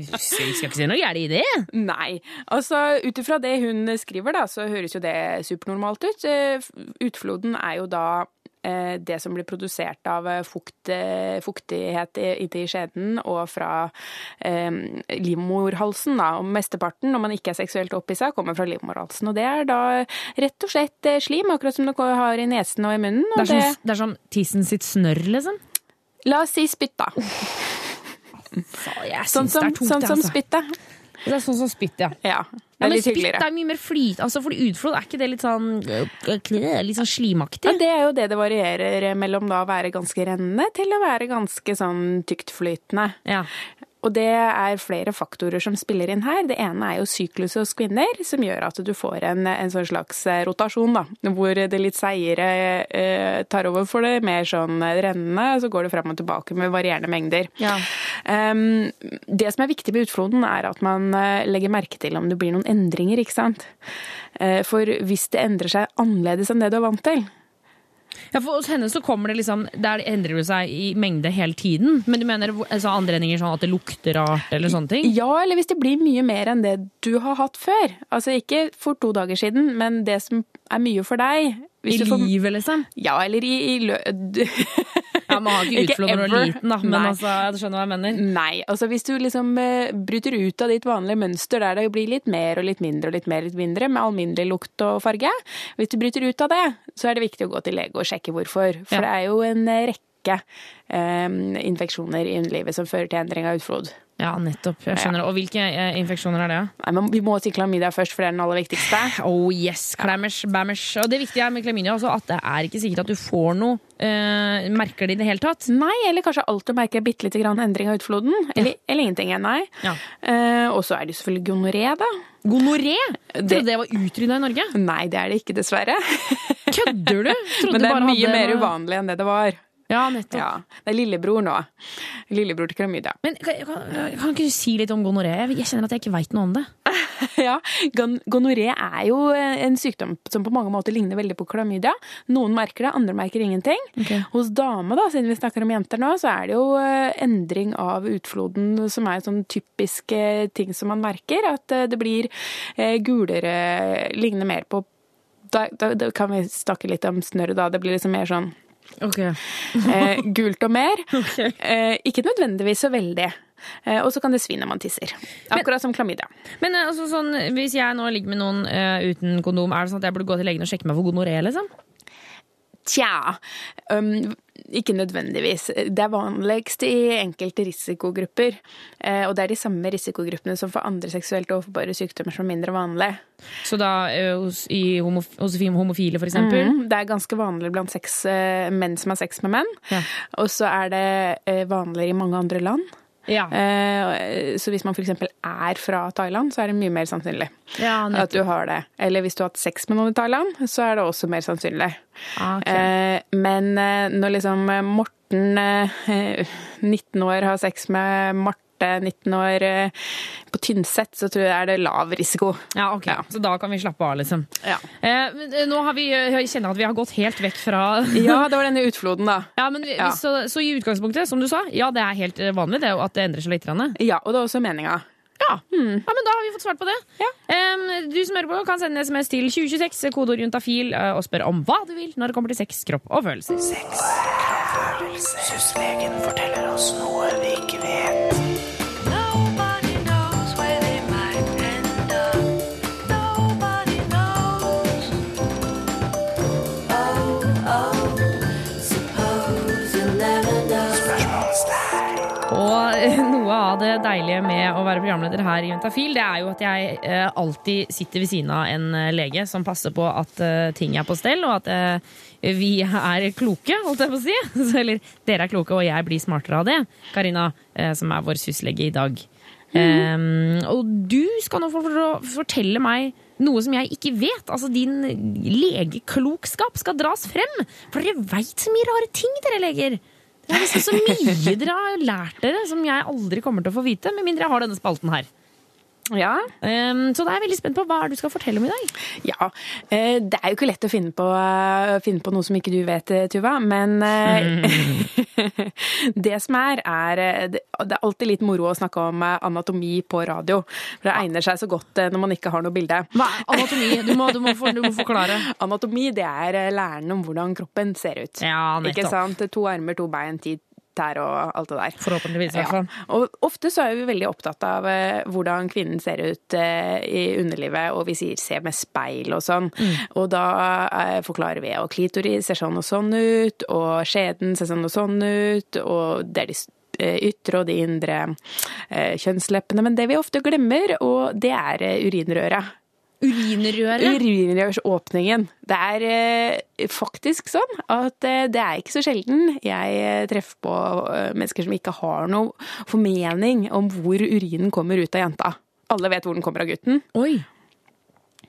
Vi skal ikke se noe gærent i det. Nei. Altså, ut ifra det hun skriver, da, så høres jo det supernormalt ut. Eh, Utfloden er jo da eh, det som blir produsert av eh, fukt, fuktighet i- skjeden og fra eh, livmorhalsen, da. Og mesteparten, når man ikke er seksuelt opphissa, kommer fra livmorhalsen. Og det er da rett og slett slim, akkurat som du har i nesen og i munnen. Og Det er som, det er som tissen sitt snørr, liksom. La oss si spytt, da. Jeg Sånn som, det er tungt, sånn som altså. spyttet. Det er sånn som spytt, ja. Ja. Ja, Det er men spytt hyggeligere. er mye mer flyt. Altså, for utflod er ikke det litt sånn Litt sånn slimaktig? Ja, det er jo det det varierer mellom da å være ganske rennende til å være ganske sånn tyktflytende. Ja. Og det er flere faktorer som spiller inn her. Det ene er jo syklus hos kvinner, som gjør at du får en, en sånn slags rotasjon, da. Hvor det litt seigere eh, tar over for det mer sånn rennende, så går det fram og tilbake med varierende mengder. Ja. Um, det som er viktig med utfloden, er at man eh, legger merke til om det blir noen endringer, ikke sant. Eh, For hvis det endrer seg annerledes enn det du er vant til, Ja, for Hos henne så kommer det liksom Der endrer det seg i mengde hele tiden. Men du mener altså, andre endringer sånn at det lukter rart eller sånne ting? Ja, eller hvis det blir mye mer enn det du har hatt før. Altså ikke for to dager siden, men det som er mye for deg. I livet, liksom? Ja, eller i, i lø... Ja, Man har ikke utflod når du er liten, da, men Nei. altså, du skjønner hva jeg mener? Nei, altså hvis du liksom uh, bryter ut av ditt vanlige mønster der det blir litt mer og litt mindre og litt mer og litt mindre, med alminnelig lukt og farge, hvis du bryter ut av det, så er det viktig å gå til lege og sjekke hvorfor. For Ja. det er jo en eh, rekke eh, infeksjoner i underlivet som fører til endring av utflod. Ja, nettopp. Jeg skjønner. Og hvilke eh, infeksjoner er det? Nei, men Vi må si klamydia først, for det er den aller viktigste. Oh yes, klammers, bammers. Og det viktige er med klamydia også at det er ikke sikkert at du får noe eh, merker det i det hele tatt. Nei, eller kanskje alt du merker bitte lite grann endring av utfloden. Eller, eller ingenting, nei. Ja. Eh, og så er det selvfølgelig gonoré, da. Gonoré? Det- Trodde det var utrydda i Norge? Nei, det er det ikke, dessverre. Kødder du? Trodde Men det er bare mye hadde- mer uvanlig enn det det var. Ja, nettopp. Ja, Det er lillebror nå. Lillebror til klamydia. Men kan, kan, kan ikke du si litt om gonoré? Jeg kjenner at jeg ikke veit noe om det. ja, Gonoré er jo en sykdom som på mange måter ligner veldig på klamydia. Noen merker det, andre merker ingenting. Hos dame, da, siden vi snakker om jenter nå, så er det jo eh, endring av utfloden som er sånn typiske ting som man merker. At eh, det blir eh, gulere, ligner mer på da, da, da kan vi snakke litt om snørr, da. Det blir liksom mer sånn eh, gult og mer. Eh, ikke nødvendigvis så veldig. Eh, og så kan det svi når man tisser. Akkurat som klamydia. Men eh, altså, sånn, hvis jeg nå ligger med noen eh, uten kondom, er det sånn at jeg burde gå til legen og sjekke meg for gonoré? Liksom? Tja, um, ikke nødvendigvis. Det er vanligst i enkelte risikogrupper. eh, Og det er de samme risikogruppene som for andre seksuelt overforbare sykdommer som er mindre vanlig. Så da eh, hos, i homof hos homofile, eksempel? Mhm, Det er ganske vanlig blant sex, eh, menn som har sex med menn. Ja. Og så er det vanligere i mange andre land. Ja. Eh, Så hvis man f.eks. er fra Thailand, så er det mye mer sannsynlig Ja, at du har det. Eller hvis du har hatt sex med noen i Thailand, så er det også mer sannsynlig. Okay. Eh, Men eh, når liksom Morten, eh, 19 år, har sex med Marte, 19 år, eh, på Tynset, så tror jeg er det lav risiko. Ja, ok. Så da kan vi slappe av, liksom. Ja. Eh, eh, nå har vi, jeg kjenner at vi har gått helt vekk fra Ja, det var denne utfloden, da. Ja, men vi, Ja. Så, så i utgangspunktet, som du sa, ja, det er helt eh, vanlig det, at det endrer seg litt. grann. Ja, og det er også meninga. Ja. ja, men da har vi fått svart på det. Em, du som hører på, kan sende en SMS til 2026, kodeord juntafil, eh, og spørre om hva du vil når det kommer til sex, kropp og følelser. Syslegen forteller oss noe vi ikke vet. Og noe av det deilige med å være programleder her i Juntafil, det er jo at jeg eh, alltid sitter ved siden av en eh, lege som passer på at eh, ting er på stell, og at vi er kloke, holdt jeg på å si. Eller dere er kloke, og jeg blir smartere av det. Karina, som er vår syslege i dag. Em, og du skal nå fortelle meg noe som jeg ikke vet. Altså Din legeklokskap skal dras frem. For dere veit så mye rare ting, dere leger. Det er liksom så mye dere har lært dere som jeg aldri kommer til å få vite, med mindre jeg har denne spalten her. Ja. Um, så da er jeg veldig spent på hva du skal fortelle om i dag. Ja. uh, Det er jo ikke lett å finne på, uh, finne på noe som ikke du vet, eh, Tuva. Men uh, det som er, er Det det er alltid litt moro å snakke om anatomi på radio. For det egner seg så godt når man ikke har noe bilde. Hva er anatomi? Du må, du må, for, du må forklare. Anatomi, det er læren om hvordan kroppen ser ut. Ja, nettopp. Ikke sant? To armer, to bein, ti tær og alt det der. Forhåpentligvis, i hvert fall. Og ofte så er vi veldig opptatt av eh, hvordan kvinnen ser ut eh, i underlivet, og vi sier se med speil og sånn. Mm. Og da eh, forklarer vi at klitoris ser sånn og sånn ut, og skjeden ser sånn og sånn ut, og det er de ytre og de indre kjønnsleppene. Men det vi ofte glemmer, og det er urinrøret. Urinrøret? Urinrørsåpningen. Det er eh, faktisk sånn at eh, det er ikke så sjelden jeg eh, treffer på eh, mennesker som ikke har noe formening om hvor urinen kommer ut av jenta. Alle vet hvor den kommer av gutten. Oi.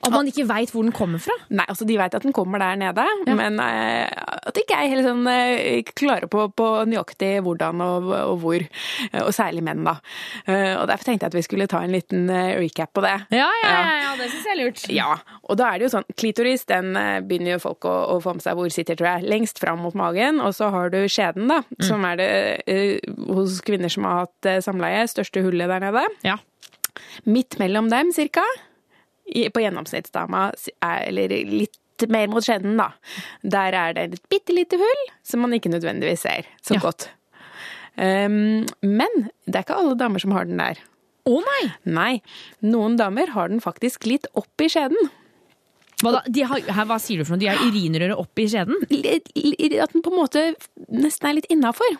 At man ikke veit hvor den kommer fra? Nei, altså de vet at den kommer der nede, men uh, at ikke jeg helt sånn uh, klarer på, på nøyaktig hvordan og, og hvor. Uh, Og særlig menn, da. Og derfor tenkte jeg at vi skulle ta en liten recap på det. Ja, ja, ja, ja det syns jeg er lurt. Ja, og da er det jo sånn, klitoris den begynner jo folk å, å få med seg hvor sitter, tror jeg, lengst fram mot magen, og så har du skjeden da, som er det hos kvinner som har hatt samleie, største hullet der nede. Ja. Midt mellom dem, cirka, på gjennomsnittsdama, er, eller litt mer mot skjeden da, der er det et bitte lite hull som man ikke nødvendigvis ser så godt. Um, men det er ikke alle damer som har den der. Å nei! Nei, noen damer har den faktisk litt opp i skjeden. Hva, har, her, hva sier du for noe? De har urinrøret i skjeden? At den på en måte nesten er litt innafor.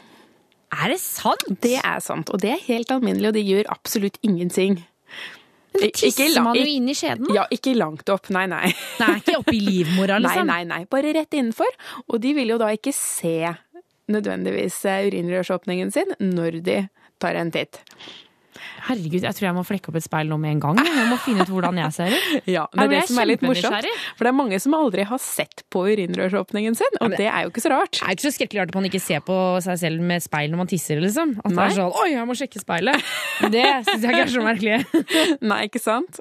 Er det sant? Det er sant, og det er helt alminnelig, og det gjør absolutt ingenting. Men tisser man jo inn i skjeden? Ja, ikke langt opp, nei, nei. Nei, ikke opp i livmora, liksom? Nei, nei, nei, bare rett innenfor. Og de vil jo da ikke se nødvendigvis eh, urinrørsåpningen sin når de tar en titt. Herregud, jeg tror jeg må flekke opp et speil nå med en gang. Jeg må finne ut hvordan jeg ser ut. Ja, det er det som er litt morsomt. For det er mange som aldri har sett på urinrørsåpningen sin, og det er jo ikke så rart. Det er ikke så skrekkelig rart at man ikke ser på seg selv med speil når man tisser, liksom. At det Nei. er sånn 'oi, jeg må sjekke speilet'. Det syns jeg ikke er så merkelig. Nei, ikke sant?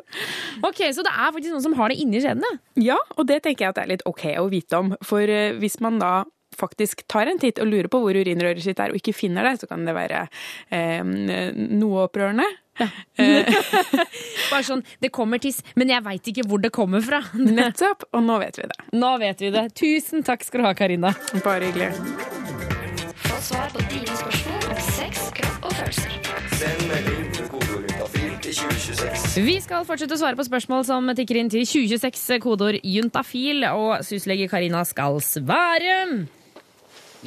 Ok, Så det er faktisk noen som har det inni skjedene. ja. Ja, og det tenker jeg at det er litt ok å vite om. For eh, hvis man da faktisk tar en titt og lurer på hvor urinrøret sitt er, og ikke finner det, så kan det være eh, noe opprørende. Bare sånn 'det kommer tiss', men jeg veit ikke hvor det kommer fra. Nettopp, og nå vet vi det. Nå vet vi det. Tusen takk skal du ha, Karina. Bare hyggelig. Få svar på dine spørsmål om sex, kropp og følelser. Send melding til kodeordjuntafil til 2026. Vi skal fortsette å svare på spørsmål som tikker inn til 2026, kodeord juntafil, og syslege Karina skal svare.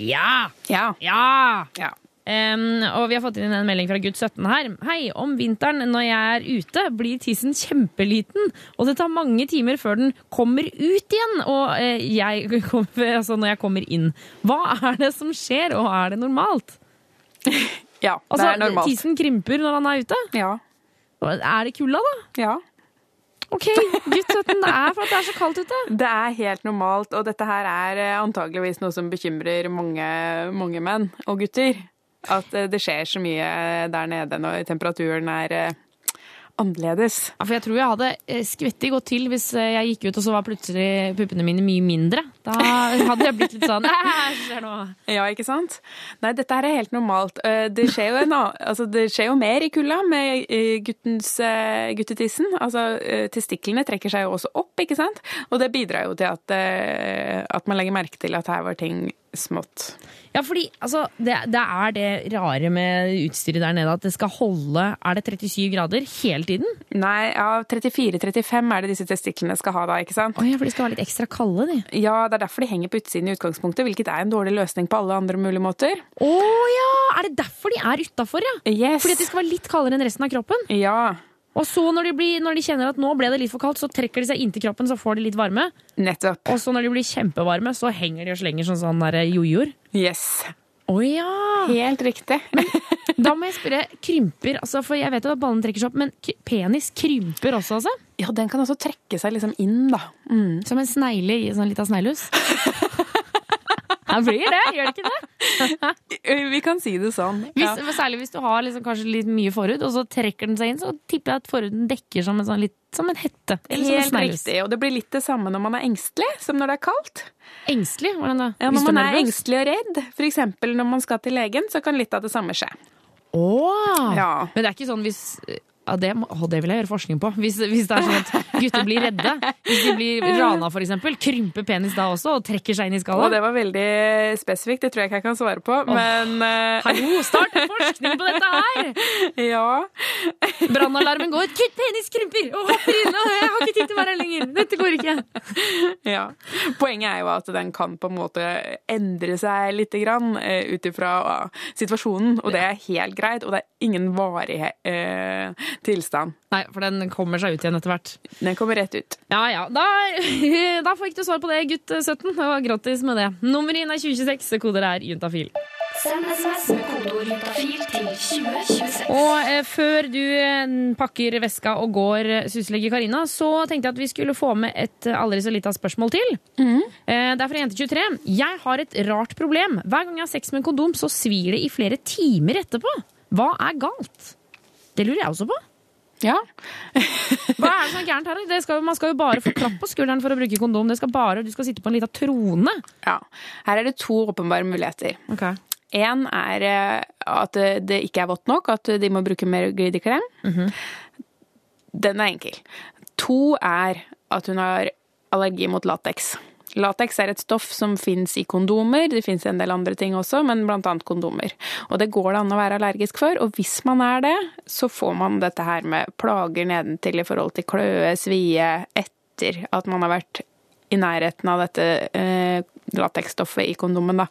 Ja! Ja. Ja! Em, og vi har fått inn en melding fra gutt 17 her. Hei, om vinteren når jeg er ute, blir tissen kjempeliten, og det tar mange timer før den kommer ut igjen. Og uh, jeg, altså når jeg kommer inn. Hva er det som skjer, og er det normalt? Ja, det Altså, er normalt. tissen krymper når han er ute? Ja. Er det kulda, da? Ja. Ok, gutt 17, det er for det er så kaldt ute. Det er helt normalt, og dette her er eh, antageligvis noe som bekymrer mange, mange menn og gutter. At eh, det skjer så mye der nede når temperaturen er eh, annerledes. Ja, for jeg tror jeg hadde skvettig gått til hvis eh, jeg gikk ut og så var plutselig puppene mine mye mindre. Da hadde jeg blitt litt sånn Æsj, skjer nå. Ja, ikke sant? Nei, dette her er helt normalt. Eh, Det skjer jo, en, altså, det skjer jo mer i kulda med eh, guttens, eh, guttetissen. Altså, eh, testiklene trekker seg jo også opp, ikke sant? Og det bidrar jo til at, eh, at man legger merke til at her var ting smått. Ja, fordi altså, det, det er det rare med utstyret der nede, at det skal holde Er det 37 grader hele tiden? Nei, ja, 34-35 er det disse testiklene skal ha da, ikke sant? Oh, ja, for de skal være litt ekstra kalde, de. Ja, det er derfor de henger på utsiden i utgangspunktet, hvilket er en dårlig løsning på alle andre mulige måter. Å ja! Er det derfor de er utafor, ja? Yes. Fordi at de skal være litt kaldere enn resten av kroppen? Ja. Og så når de, blir, når de kjenner at nå ble det litt for kaldt, så trekker de seg inntil kroppen, så får de litt varme. Nettopp. Og så når de blir kjempevarme, så henger de og slenger sånn sånn jojoer. Yes. Å ja! Helt riktig. Da må jeg spørre, krymper altså, For jeg vet jo at ballen trekker seg opp, men penis krymper også, altså? Ja, den kan også trekke seg liksom inn, da. Mm. Som en snegle i sånn lita sneglehus? Ja, blir det? Gjør det ikke det? Vi kan si det sånn. Hvis, Særlig hvis du har liksom kanskje litt mye forhud, og så trekker den seg inn, så tipper jeg at forhuden dekker som en, sånn, litt, som en hette. Helt riktig. Og det blir litt det samme når man er engstelig som når det er kaldt. Engstelig? Hvordan da? Ja, når man er er engstelig og redd, eksempel når man skal til legen, så kan litt av det samme skje. Åh! Ja. Men det er ikke sånn hvis ja, det, å, det vil jeg gjøre forskning på. Hvis, hvis det er sånn at gutter blir redde. Hvis de blir rana, for eksempel. Krymper penis da også og trekker seg inn i Og det var veldig spesifikt, det tror jeg ikke jeg kan svare på, men eh, Hallo, start forskning på dette her! Ja. Brannalarmen går. Kutt penis, krymper! Og hopper inn! Og jeg har ikke tid til å være her lenger! Dette går ikke. ja. Poenget er jo at den kan på en måte endre seg litt grann eh, ut ifra eh, situasjonen, og det er helt greit, og det er ingen varig eh, tilstand. Nei, for den kommer seg ut igjen etter hvert. Den kommer rett ut. Ja ja, da, da får ikke du svar på det, gutt 17. og grattis med det. Nummer inn er 2026, koder er juntafil. Send SMS med kodeord juntafil til 2026. Og eh, før du eh, pakker veska og går eh, suslegge Karina, så tenkte jeg at vi skulle få med et eh, aldri så lite spørsmål til. Mm. det er fra Jente23. Jeg har et rart problem. Hver gang jeg har sex med en kondom, så svir det i flere timer etterpå. Hva er galt? Det lurer jeg også på. Ja. Hva er det som er gærent her? Det skal, man skal jo bare få klapp på skulderen for å bruke kondom. Det skal bare, du skal sitte på en liten trone. Ja. Her er det to åpenbare muligheter. Én er eh, at det- ikke er vått nok, at de må bruke mer glidekrem. Den er enkel. To er at hun har allergi mot lateks. Lateks er et stoff som fins i kondomer, det fins en del andre ting også, men annet kondomer. Og det går det an å være allergisk for, og hvis man er det, så får man dette her med plager nedentil i forhold til kløe, svie, etter at man har vært i nærheten av dette eh, lateksstoffet i kondomen, da.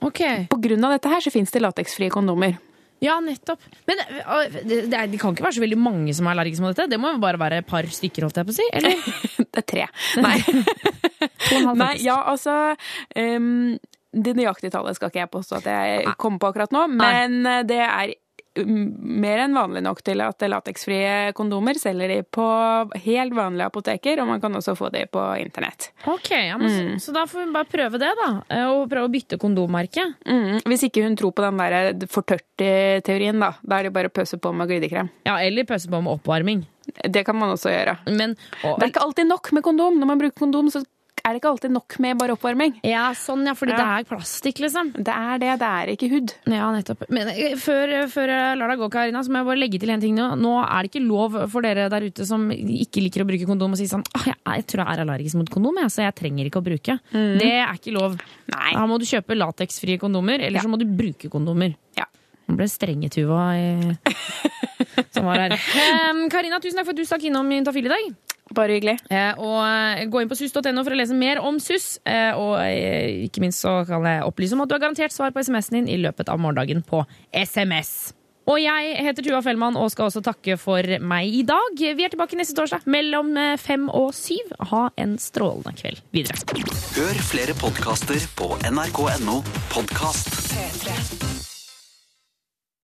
På grunn av dette her så fins det lateksfrie kondomer. Ja, nettopp. Men det, det, det kan ikke være så veldig mange som er allergiske mot dette? Det må jo bare være et par stykker, holdt jeg på å si? Eller? det er tre. Nei. Nei, ja, altså um, Det nøyaktige tallet skal ikke jeg påstå at jeg kommer på akkurat nå, men Nei. det er mer enn vanlig nok til at lateksfrie kondomer selger de på helt vanlige apoteker, og man kan også få de på internett. Ok, ja, men, Mm. så, så da får hun bare prøve det, da. eh, Og prøve å bytte kondommerke. Mm, hvis ikke hun tror på den der for tørt-teorien, da. Da er det bare å pøse på med glidekrem. Ja, eller pøse på med oppvarming. Det kan man også gjøre. Men, det er ikke alltid nok med kondom. Når man bruker kondom, så er det ikke alltid nok med bare oppvarming. Ja, sånn, ja, fordi det er plastikk, liksom. Det er det, det er ikke hud. Ja, nettopp. Men eh, før, før jeg lar deg gå, Karina, så må jeg bare legge til en ting nå. Nå er det ikke lov for dere der ute som ikke liker å bruke kondom, å si sånn «Åh, jeg, jeg tror jeg er allergisk mot kondom, jeg, så jeg trenger ikke å bruke. Mm. Det er ikke lov. Da må du kjøpe lateksfrie kondomer, eller så må du bruke kondomer. Ja. Nå ble det strenge Tuva i... som var her. Karina, tusen takk for at du stakk innom Juntafil i dag. Bare hyggelig. Eh, og eh, gå inn på sus.no for å lese mer om SUS. Eh, og eh, ikke minst så kan jeg opplyse om at du har garantert svar på SMS-en din i løpet av morgendagen på SMS. Og jeg heter Tuva Fellmann og skal også takke for meg i dag. Vi er tilbake neste torsdag mellom eh, fem og syv. Ha en strålende kveld videre. Hør flere podkaster på nrk.no podkast. P3.